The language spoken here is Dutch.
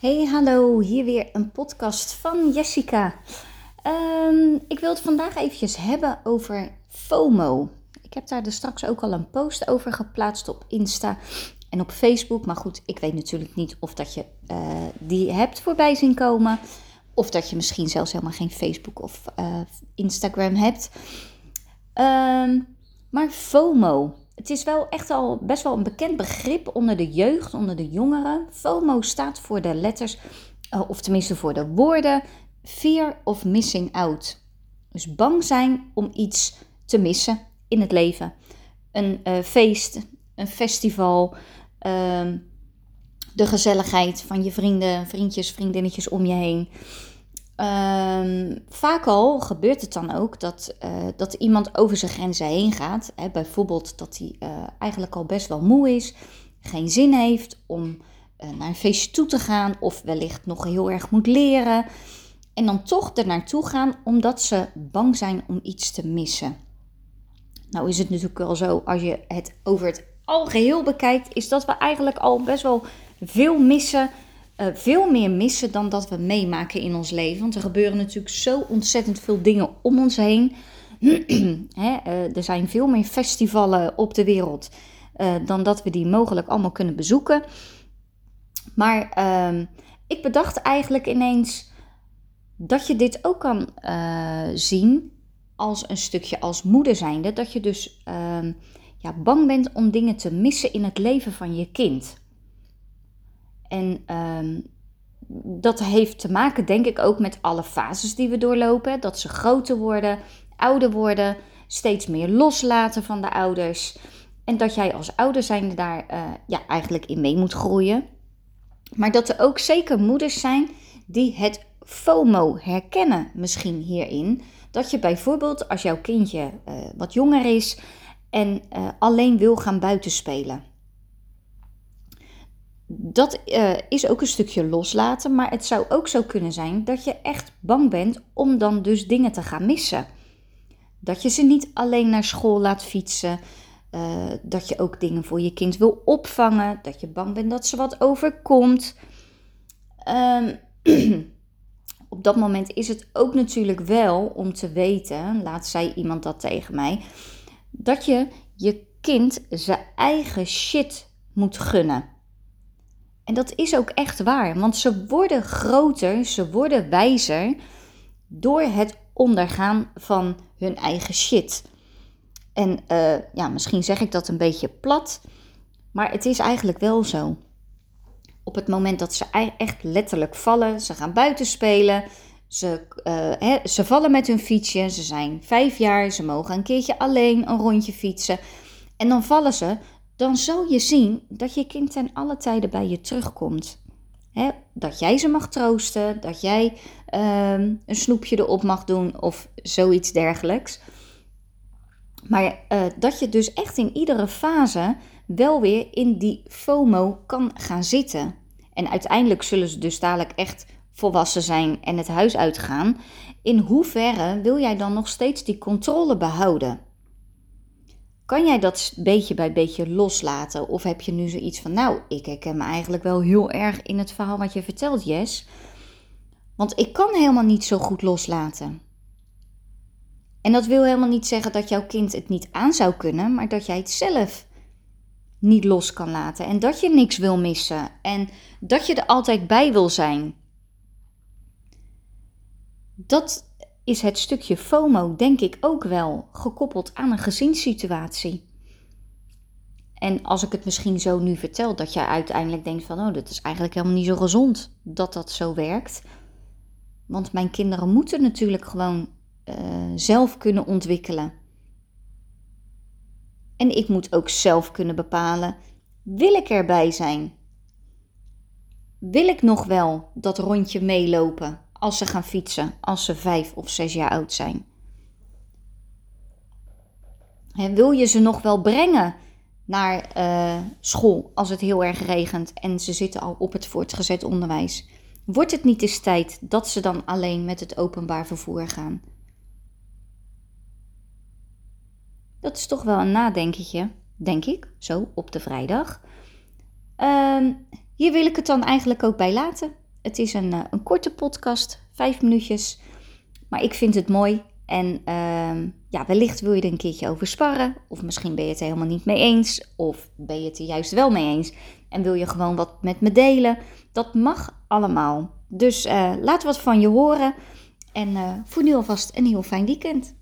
Hey, hallo, hier weer een podcast van Jessica. Ehm, ik wil het vandaag eventjes hebben over FOMO. Ik heb daar dus straks ook al een post over geplaatst op Insta en op Facebook. Maar goed, ik weet natuurlijk niet of dat je uh, die hebt voorbij zien komen. Of dat je misschien zelfs helemaal geen Facebook of uh, Instagram hebt. Um, maar FOMO, het is wel echt al best wel een bekend begrip onder de jeugd, onder de jongeren. FOMO staat voor de letters, eh, of tenminste voor de woorden, fear of missing out. Dus bang zijn om iets te missen in het leven. Een uh, feest, een festival, uh, de gezelligheid van je vrienden, vriendjes, vriendinnetjes om je heen. Um, vaak al gebeurt het dan ook dat, uh, dat iemand over zijn grenzen heen gaat. Hè, bijvoorbeeld dat hij uh, eigenlijk al best wel moe is, geen zin heeft om uh, naar een feestje toe te gaan of wellicht nog heel erg moet leren. En dan toch er naartoe gaan omdat ze bang zijn om iets te missen. Nou is het natuurlijk wel zo, als je het over het algeheel bekijkt, is dat we eigenlijk al best wel veel missen uh, veel meer missen dan dat we meemaken in ons leven. Want er gebeuren natuurlijk zo ontzettend veel dingen om ons heen. Uh, er zijn veel meer festivalen op de wereld uh, dan dat we die mogelijk allemaal kunnen bezoeken. Maar ehm, ik bedacht eigenlijk ineens dat je dit ook kan zien als een stukje als moeder zijnde. Dat je dus ehm, ja, bang bent om dingen te missen in het leven van je kind. En um, dat heeft te maken, denk ik, ook met alle fases die we doorlopen. Dat ze groter worden, ouder worden, steeds meer loslaten van de ouders. En dat jij als ouder zijnde daar uh, ja, eigenlijk in mee moet groeien. Maar dat er ook zeker moeders zijn die het FOMO herkennen, misschien hierin. Dat je bijvoorbeeld als jouw kindje uh, wat jonger is en uh, alleen wil gaan buitenspelen dat uh, is ook een stukje loslaten, maar het zou ook zo kunnen zijn dat je echt bang bent om dan dus dingen te gaan missen. Dat je ze niet alleen naar school laat fietsen, uh, dat je ook dingen voor je kind wil opvangen, dat je bang bent dat ze wat overkomt. Um, op dat moment is het ook natuurlijk wel om te weten, laat zei iemand dat tegen mij, dat je je kind zijn eigen shit moet gunnen. En dat is ook echt waar, want ze worden groter, ze worden wijzer door het ondergaan van hun eigen shit. En uh, ja, misschien zeg ik dat een beetje plat, maar het is eigenlijk wel zo. Op het moment dat ze echt letterlijk vallen, ze gaan buiten spelen, ze, hè, ze vallen met hun fietsje, ze zijn vijf jaar, ze mogen een keertje alleen een rondje fietsen. En dan vallen ze, dan zal je zien dat je kind ten alle tijden bij je terugkomt. dat jij ze mag troosten, dat jij um, een snoepje erop mag doen of zoiets dergelijks. Maar uh, dat je dus echt in iedere fase wel weer in die FOMO kan gaan zitten. En uiteindelijk zullen ze dus dadelijk echt volwassen zijn en het huis uitgaan. In hoeverre wil jij dan nog steeds die controle behouden? Kan jij dat beetje bij beetje loslaten? Of heb je nu zoiets van, nou, ik herken me eigenlijk wel heel erg in het verhaal wat je vertelt, Jess. Want ik kan helemaal niet zo goed loslaten. En dat wil helemaal niet zeggen dat jouw kind het niet aan zou kunnen, maar dat jij het zelf niet los kan laten. En dat je niks wil missen. En dat je er altijd bij wil zijn. Dat is het stukje FOMO denk ik ook wel gekoppeld aan een gezinssituatie. En als ik het misschien zo nu vertel, dat jij uiteindelijk denkt van, oh, dat is eigenlijk helemaal niet zo gezond dat dat zo werkt. Want mijn kinderen moeten natuurlijk gewoon uh, zelf kunnen ontwikkelen. En ik moet ook zelf kunnen bepalen, wil ik erbij zijn? Wil ik nog wel dat rondje meelopen? Als ze gaan fietsen, als ze vijf of zes jaar oud zijn? En wil je ze nog wel brengen naar uh, school als het heel erg regent en ze zitten al op het voortgezet onderwijs? Wordt het niet eens tijd dat ze dan alleen met het openbaar vervoer gaan? Dat is toch wel een nadenketje, denk ik, zo op de vrijdag. Uh, hier wil ik het dan eigenlijk ook bij laten. Het is een, eh, een korte podcast, vijf minuutjes. Maar ik vind het mooi. En ehm, ja, wellicht wil je er een keertje over sparren. Of misschien ben je het er helemaal niet mee eens. Of ben je het er juist wel mee eens. En wil je gewoon wat met me delen. Dat mag allemaal. Dus uh, laat wat van je horen. En uh, voor nu alvast een heel fijn weekend.